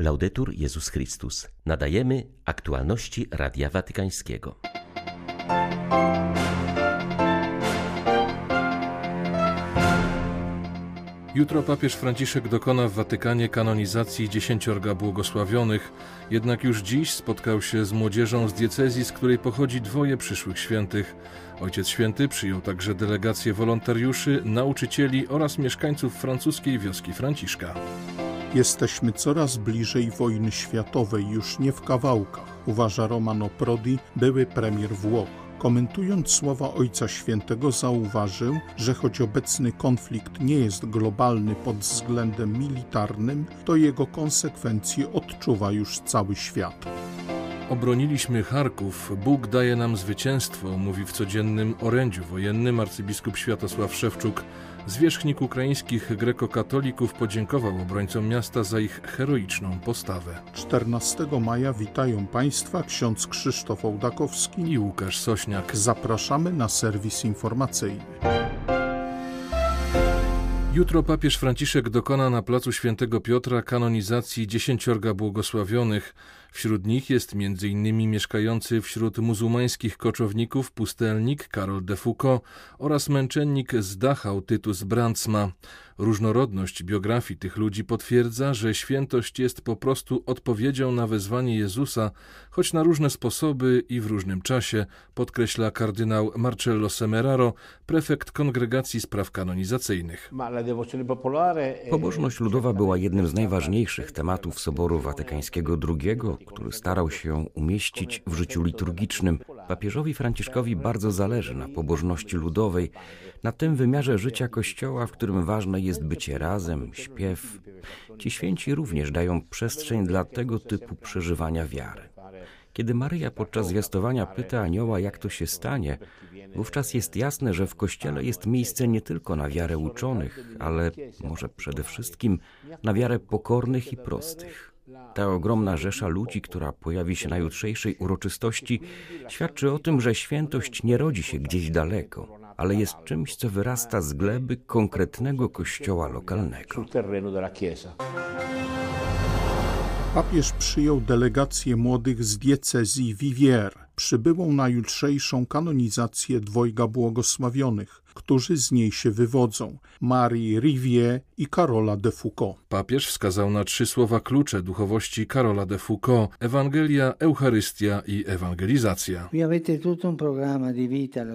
Laudetur Jezus Chrystus. Nadajemy aktualności Radia Watykańskiego. Jutro papież Franciszek dokona w Watykanie kanonizacji dziesięciorga błogosławionych, jednak już dziś spotkał się z młodzieżą z diecezji, z której pochodzi dwoje przyszłych świętych. Ojciec Święty przyjął także delegację wolontariuszy, nauczycieli oraz mieszkańców francuskiej wioski Franciszka. Jesteśmy coraz bliżej wojny światowej, już nie w kawałkach, uważa Romano Prodi, były premier Włoch. Komentując słowa Ojca Świętego, zauważył, że choć obecny konflikt nie jest globalny pod względem militarnym, to jego konsekwencje odczuwa już cały świat. Obroniliśmy Charków, Bóg daje nam zwycięstwo, mówi w codziennym orędziu wojennym arcybiskup Światosław Szewczuk. Zwierzchnik ukraińskich grekokatolików podziękował obrońcom miasta za ich heroiczną postawę. 14 maja witają Państwa ksiądz Krzysztof Ołdakowski i Łukasz Sośniak. Zapraszamy na serwis informacyjny. Jutro papież Franciszek dokona na placu Świętego Piotra kanonizacji dziesięciorga błogosławionych. Wśród nich jest m.in. mieszkający wśród muzułmańskich koczowników pustelnik Karol de Foucault oraz męczennik z Dachau Tytus Brandsma. Różnorodność biografii tych ludzi potwierdza, że świętość jest po prostu odpowiedzią na wezwanie Jezusa, choć na różne sposoby i w różnym czasie, podkreśla kardynał Marcello Semeraro, prefekt Kongregacji Spraw Kanonizacyjnych. Pobożność ludowa była jednym z najważniejszych tematów Soboru Watykańskiego II, który starał się umieścić w życiu liturgicznym. Papieżowi Franciszkowi bardzo zależy na pobożności ludowej, na tym wymiarze życia Kościoła, w którym ważne jest bycie razem, śpiew. Ci święci również dają przestrzeń dla tego typu przeżywania wiary. Kiedy Maryja podczas zwiastowania pyta anioła, jak to się stanie, wówczas jest jasne, że w Kościele jest miejsce nie tylko na wiarę uczonych, ale może przede wszystkim na wiarę pokornych i prostych. Ta ogromna rzesza ludzi, która pojawi się na jutrzejszej uroczystości, świadczy o tym, że świętość nie rodzi się gdzieś daleko, ale jest czymś, co wyrasta z gleby konkretnego kościoła lokalnego. Papież przyjął delegację młodych z diecezji Viviers. Przybyłą na jutrzejszą kanonizację dwojga błogosławionych, którzy z niej się wywodzą Marii Rivier i Karola de Foucault. Papież wskazał na trzy słowa klucze duchowości Karola de Foucault: Ewangelia, Eucharystia i ewangelizacja.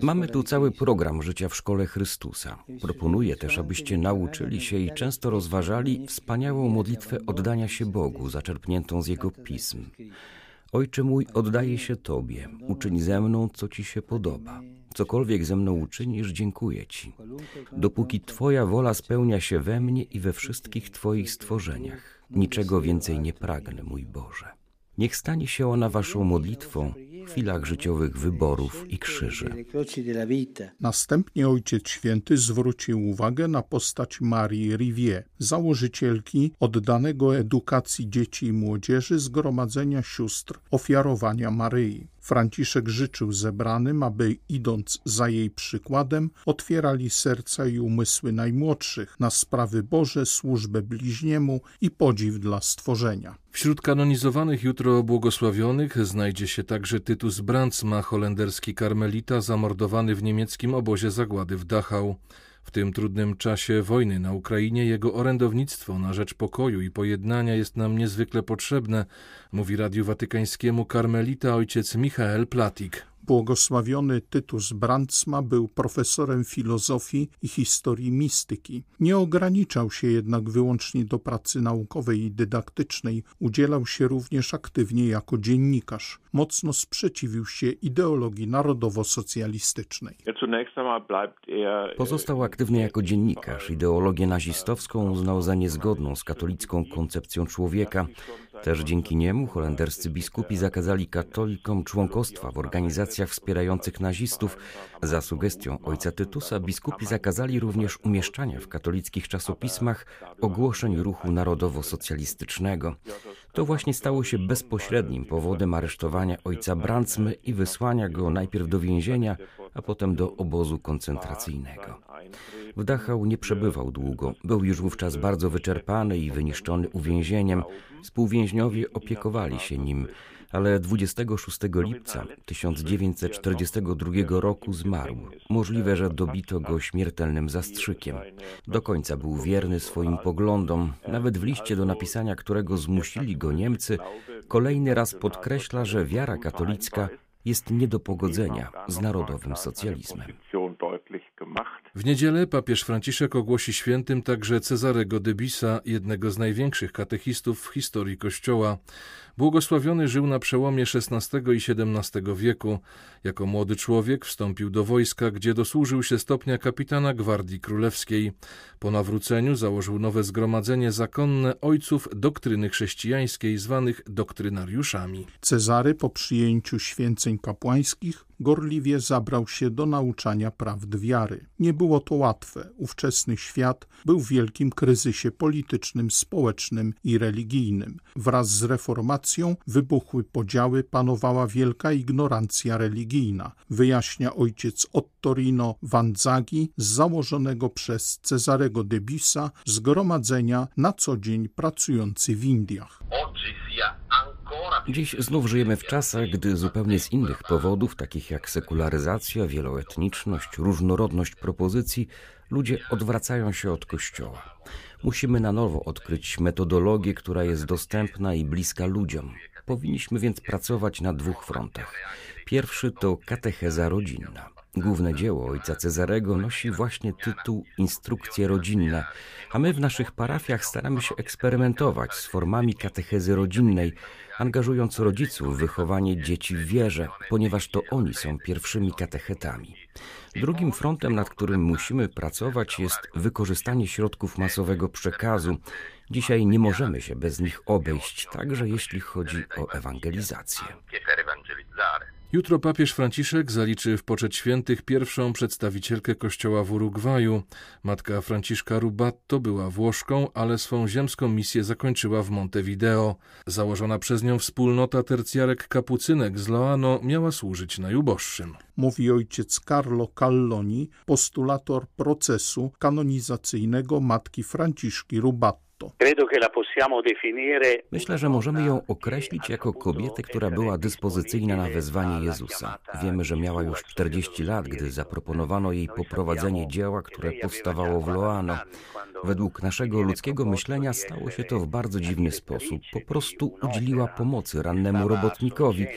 Mamy tu cały program życia w szkole Chrystusa. Proponuję też, abyście nauczyli się i często rozważali wspaniałą modlitwę oddania się Bogu, zaczerpniętą z Jego pism. Ojcze mój, oddaję się Tobie, uczyń ze mną, co Ci się podoba. Cokolwiek ze mną uczynisz, dziękuję Ci. Dopóki Twoja wola spełnia się we mnie i we wszystkich Twoich stworzeniach, niczego więcej nie pragnę, mój Boże. Niech stanie się ona Waszą modlitwą chwilach życiowych wyborów i krzyży. Następnie Ojciec Święty zwrócił uwagę na postać Marii Rivier, założycielki oddanego edukacji dzieci i młodzieży Zgromadzenia Sióstr Ofiarowania Maryi. Franciszek życzył zebranym, aby idąc za jej przykładem, otwierali serca i umysły najmłodszych na sprawy Boże, służbę bliźniemu i podziw dla stworzenia. Wśród kanonizowanych jutro błogosławionych znajdzie się także Tytus Brandsma, holenderski karmelita zamordowany w niemieckim obozie zagłady w Dachau. W tym trudnym czasie wojny na Ukrainie jego orędownictwo na rzecz pokoju i pojednania jest nam niezwykle potrzebne, mówi Radiu Watykańskiemu karmelita ojciec Michael Platik. Błogosławiony Tytus Brandsma był profesorem filozofii i historii mistyki. Nie ograniczał się jednak wyłącznie do pracy naukowej i dydaktycznej, udzielał się również aktywnie jako dziennikarz. Mocno sprzeciwił się ideologii narodowo-socjalistycznej. Pozostał aktywny jako dziennikarz. Ideologię nazistowską uznał za niezgodną z katolicką koncepcją człowieka. Też dzięki niemu holenderscy biskupi zakazali katolikom członkostwa w organizacjach wspierających nazistów. Za sugestią ojca Tytusa biskupi zakazali również umieszczania w katolickich czasopismach ogłoszeń ruchu narodowo-socjalistycznego. To właśnie stało się bezpośrednim powodem aresztowania ojca Brandsmy i wysłania go najpierw do więzienia, a potem do obozu koncentracyjnego. W Dachau nie przebywał długo. Był już wówczas bardzo wyczerpany i wyniszczony uwięzieniem. Współwięźniowie opiekowali się nim ale 26 lipca 1942 roku zmarł. Możliwe, że dobito go śmiertelnym zastrzykiem. Do końca był wierny swoim poglądom, nawet w liście do napisania którego zmusili go Niemcy, kolejny raz podkreśla, że wiara katolicka jest nie do pogodzenia z narodowym socjalizmem. W niedzielę papież Franciszek ogłosi świętym także Cezarego de Bisa, jednego z największych katechistów w historii Kościoła. Błogosławiony żył na przełomie XVI i XVII wieku. Jako młody człowiek wstąpił do wojska, gdzie dosłużył się stopnia kapitana Gwardii Królewskiej. Po nawróceniu założył nowe zgromadzenie zakonne ojców doktryny chrześcijańskiej, zwanych doktrynariuszami. Cezary po przyjęciu święceń kapłańskich gorliwie zabrał się do nauczania prawd wiary. Nie było to łatwe. Ówczesny świat był w wielkim kryzysie politycznym, społecznym i religijnym. Wraz z reformacją wybuchły podziały, panowała wielka ignorancja religijna, wyjaśnia ojciec Ottorino Vanzaghi z założonego przez Cezarego de Bisa zgromadzenia na co dzień pracujący w Indiach. Dziś znów żyjemy w czasach, gdy zupełnie z innych powodów, takich jak sekularyzacja, wieloetniczność, różnorodność propozycji, ludzie odwracają się od Kościoła. Musimy na nowo odkryć metodologię, która jest dostępna i bliska ludziom. Powinniśmy więc pracować na dwóch frontach. Pierwszy to katecheza rodzinna. Główne dzieło ojca Cezarego nosi właśnie tytuł Instrukcja rodzinna, a my w naszych parafiach staramy się eksperymentować z formami katechezy rodzinnej, angażując rodziców w wychowanie dzieci w wierze, ponieważ to oni są pierwszymi katechetami. Drugim frontem, nad którym musimy pracować, jest wykorzystanie środków masowego przekazu. Dzisiaj nie możemy się bez nich obejść, także jeśli chodzi o ewangelizację. Jutro papież Franciszek zaliczy w poczet świętych pierwszą przedstawicielkę kościoła w Urugwaju. Matka Franciszka Rubatto była Włoszką, ale swą ziemską misję zakończyła w Montevideo. Założona przez nią wspólnota tercjarek kapucynek z Loano miała służyć najuboższym. Mówi ojciec Carlo Calloni, postulator procesu kanonizacyjnego matki Franciszki Rubatto. Myślę, że możemy ją określić jako kobietę, która była dyspozycyjna na wezwanie Jezusa. Wiemy, że miała już 40 lat, gdy zaproponowano jej poprowadzenie dzieła, które powstawało w Loano. Według naszego ludzkiego myślenia stało się to w bardzo dziwny sposób. Po prostu udzieliła pomocy rannemu robotnikowi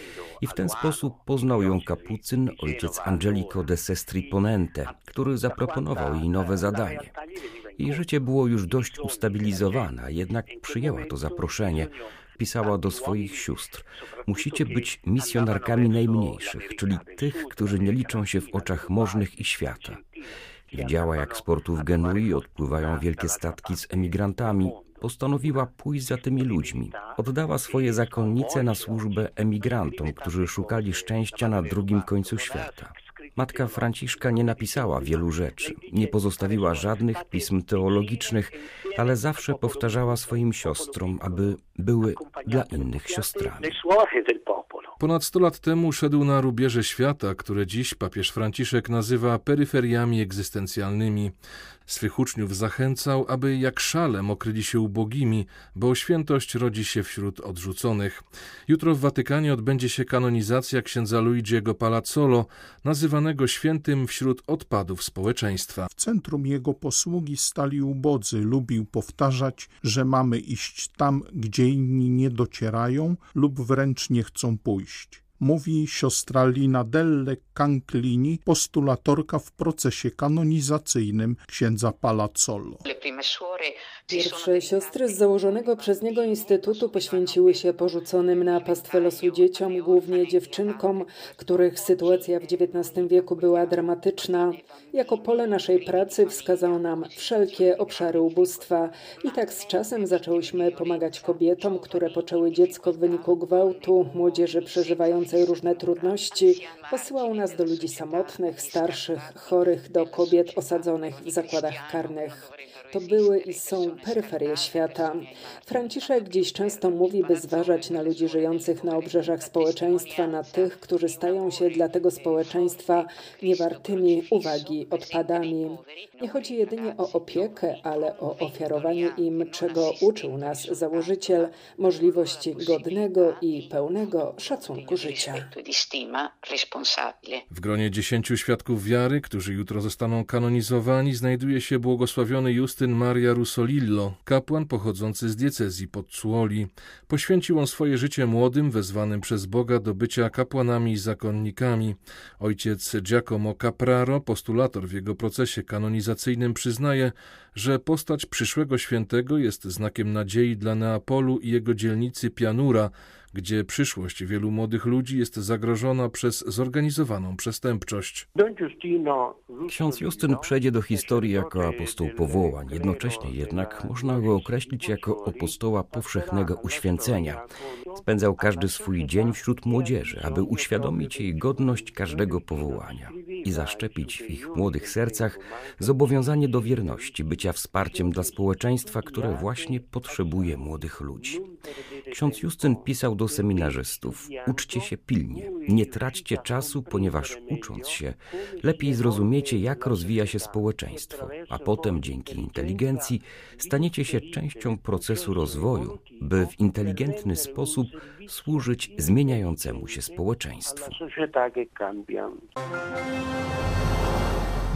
i w ten sposób poznał ją kapucyn, ojciec Angelico de Sestri Ponente, który zaproponował jej nowe zadanie. Jej życie było już dość ustabilizowane, jednak przyjęła to zaproszenie. Pisała do swoich sióstr: Musicie być misjonarkami najmniejszych, czyli tych, którzy nie liczą się w oczach możnych i świata. Widziała, jak z portu w Genui odpływają wielkie statki z emigrantami. Postanowiła pójść za tymi ludźmi. Oddała swoje zakonnice na służbę emigrantom, którzy szukali szczęścia na drugim końcu świata. Matka Franciszka nie napisała wielu rzeczy, nie pozostawiła żadnych pism teologicznych, ale zawsze powtarzała swoim siostrom, aby były dla innych siostrami. Ponad 100 lat temu szedł na rubieże świata, które dziś papież Franciszek nazywa peryferiami egzystencjalnymi. Swych uczniów zachęcał, aby jak szalem okryli się ubogimi, bo świętość rodzi się wśród odrzuconych. Jutro w Watykanie odbędzie się kanonizacja księdza Luigiego Palazzolo, nazywanego świętym wśród odpadów społeczeństwa. W centrum jego posługi stali ubodzy. Lubił powtarzać, że mamy iść tam, gdzie inni nie docierają lub wręcz nie chcą pójść mówi siostra Lina Delle Canclini, postulatorka w procesie kanonizacyjnym księdza Palazzolo. Pierwsze siostry z założonego przez niego instytutu poświęciły się porzuconym na pastwę losu dzieciom, głównie dziewczynkom, których sytuacja w XIX wieku była dramatyczna. Jako pole naszej pracy wskazał nam wszelkie obszary ubóstwa i tak z czasem zaczęłyśmy pomagać kobietom, które poczęły dziecko w wyniku gwałtu, młodzieży przeżywającej różne trudności. Posyłał nas do ludzi samotnych, starszych, chorych, do kobiet osadzonych w zakładach karnych. To były i są peryferie świata. Franciszek dziś często mówi, by zważać na ludzi żyjących na obrzeżach społeczeństwa, na tych, którzy stają się dla tego społeczeństwa niewartymi uwagi odpadami. Nie chodzi jedynie o opiekę, ale o ofiarowanie im, czego uczył nas założyciel, możliwości godnego i pełnego szacunku życia. W gronie dziesięciu świadków wiary, którzy jutro zostaną kanonizowani, znajduje się błogosławiony Justyn Maria Rusolillo, kapłan pochodzący z diecezji Podsuoli. Poświęcił on swoje życie młodym, wezwanym przez Boga do bycia kapłanami i zakonnikami. Ojciec Giacomo Capraro, postulator w jego procesie kanonizacyjnym, przyznaje, że postać przyszłego świętego jest znakiem nadziei dla Neapolu i jego dzielnicy Pianura, gdzie przyszłość wielu młodych ludzi jest zagrożona przez zorganizowaną przestępczość. Ksiądz Justyn przejdzie do historii jako apostoł powołań, jednocześnie jednak można go określić jako apostoła powszechnego uświęcenia. Spędzał każdy swój dzień wśród młodzieży, aby uświadomić jej godność każdego powołania i zaszczepić w ich młodych sercach zobowiązanie do wierności, bycia wsparciem dla społeczeństwa, które właśnie potrzebuje młodych ludzi. Ksiądz Justyn pisał do seminarzystów: Uczcie się pilnie, nie traćcie czasu, ponieważ ucząc się, lepiej zrozumiecie, jak rozwija się społeczeństwo, a potem dzięki inteligencji staniecie się częścią procesu rozwoju, by w inteligentny sposób służyć zmieniającemu się społeczeństwu.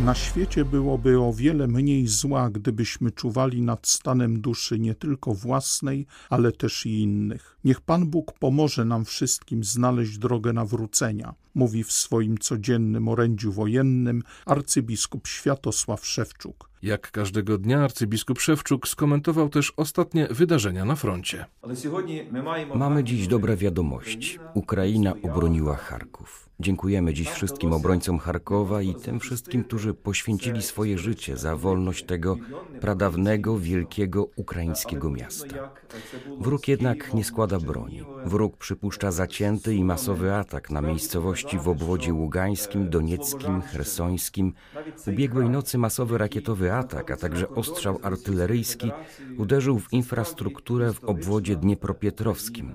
Na świecie byłoby o wiele mniej zła, gdybyśmy czuwali nad stanem duszy nie tylko własnej, ale też i innych. Niech Pan Bóg pomoże nam wszystkim znaleźć drogę nawrócenia, mówi w swoim codziennym orędziu wojennym arcybiskup Światosław Szewczuk. Jak każdego dnia arcybiskup Szewczuk skomentował też ostatnie wydarzenia na froncie. Mamy dziś dobre wiadomości. Ukraina obroniła Charków. Dziękujemy dziś wszystkim obrońcom Charkowa i tym wszystkim, którzy poświęcili swoje życie za wolność tego pradawnego, wielkiego ukraińskiego miasta. Wróg jednak nie składa broni. Wróg przypuszcza zacięty i masowy atak na miejscowości w obwodzie ługańskim, donieckim, hersońskim. Ubiegłej nocy masowy rakietowy atak, a także ostrzał artyleryjski uderzył w infrastrukturę w obwodzie dniepropietrowskim.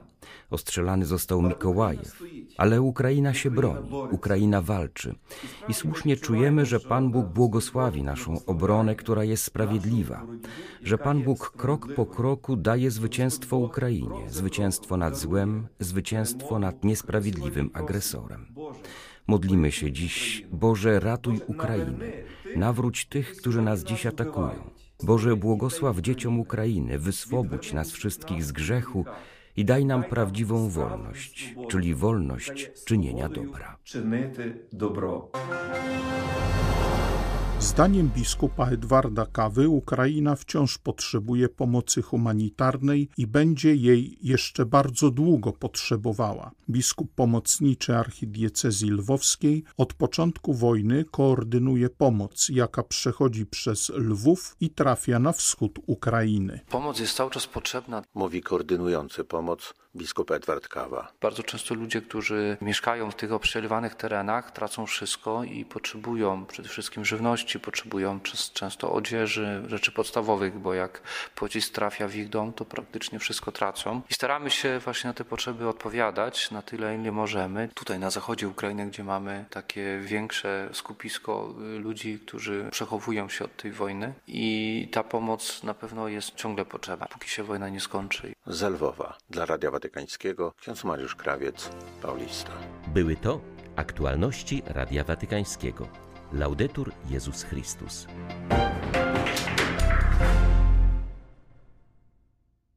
Ostrzelany został Mikołajew, ale Ukraina się broni, Ukraina walczy i słusznie czujemy, że Pan Bóg błogosławi naszą obronę, która jest sprawiedliwa, że Pan Bóg krok po kroku daje zwycięstwo Ukrainie, zwycięstwo nad złem, zwycięstwo nad niesprawiedliwym agresorem. Modlimy się dziś, Boże, ratuj Ukrainę, nawróć tych, którzy nas dziś atakują. Boże, błogosław dzieciom Ukrainy, wyswobódź nas wszystkich z grzechu i daj nam prawdziwą wolność, czyli wolność czynienia dobra. dobro. Zdaniem biskupa Edwarda Kawy Ukraina wciąż potrzebuje pomocy humanitarnej i będzie jej jeszcze bardzo długo potrzebowała. Biskup pomocniczy archidiecezji lwowskiej od początku wojny koordynuje pomoc, jaka przechodzi przez Lwów i trafia na wschód Ukrainy. Pomoc jest cały czas potrzebna, mówi koordynujący pomoc biskup Edward Kawa. Bardzo często ludzie, którzy mieszkają w tych obstrzeliwanych terenach, tracą wszystko i potrzebują przede wszystkim żywności, potrzebują często odzieży, rzeczy podstawowych, bo jak pocisk trafia w ich dom, to praktycznie wszystko tracą. I staramy się właśnie na te potrzeby odpowiadać na tyle, ile możemy. Tutaj na zachodzie Ukrainy, gdzie mamy takie większe skupisko y, ludzi, którzy przechowują się od tej wojny i ta pomoc na pewno jest ciągle potrzebna, póki się wojna nie skończy. Z Lwowa dla Radia Watykańskiego ksiądz Mariusz Krawiec, Paulista. Były to aktualności Radia Watykańskiego. Laudetur Jezus Chrystus.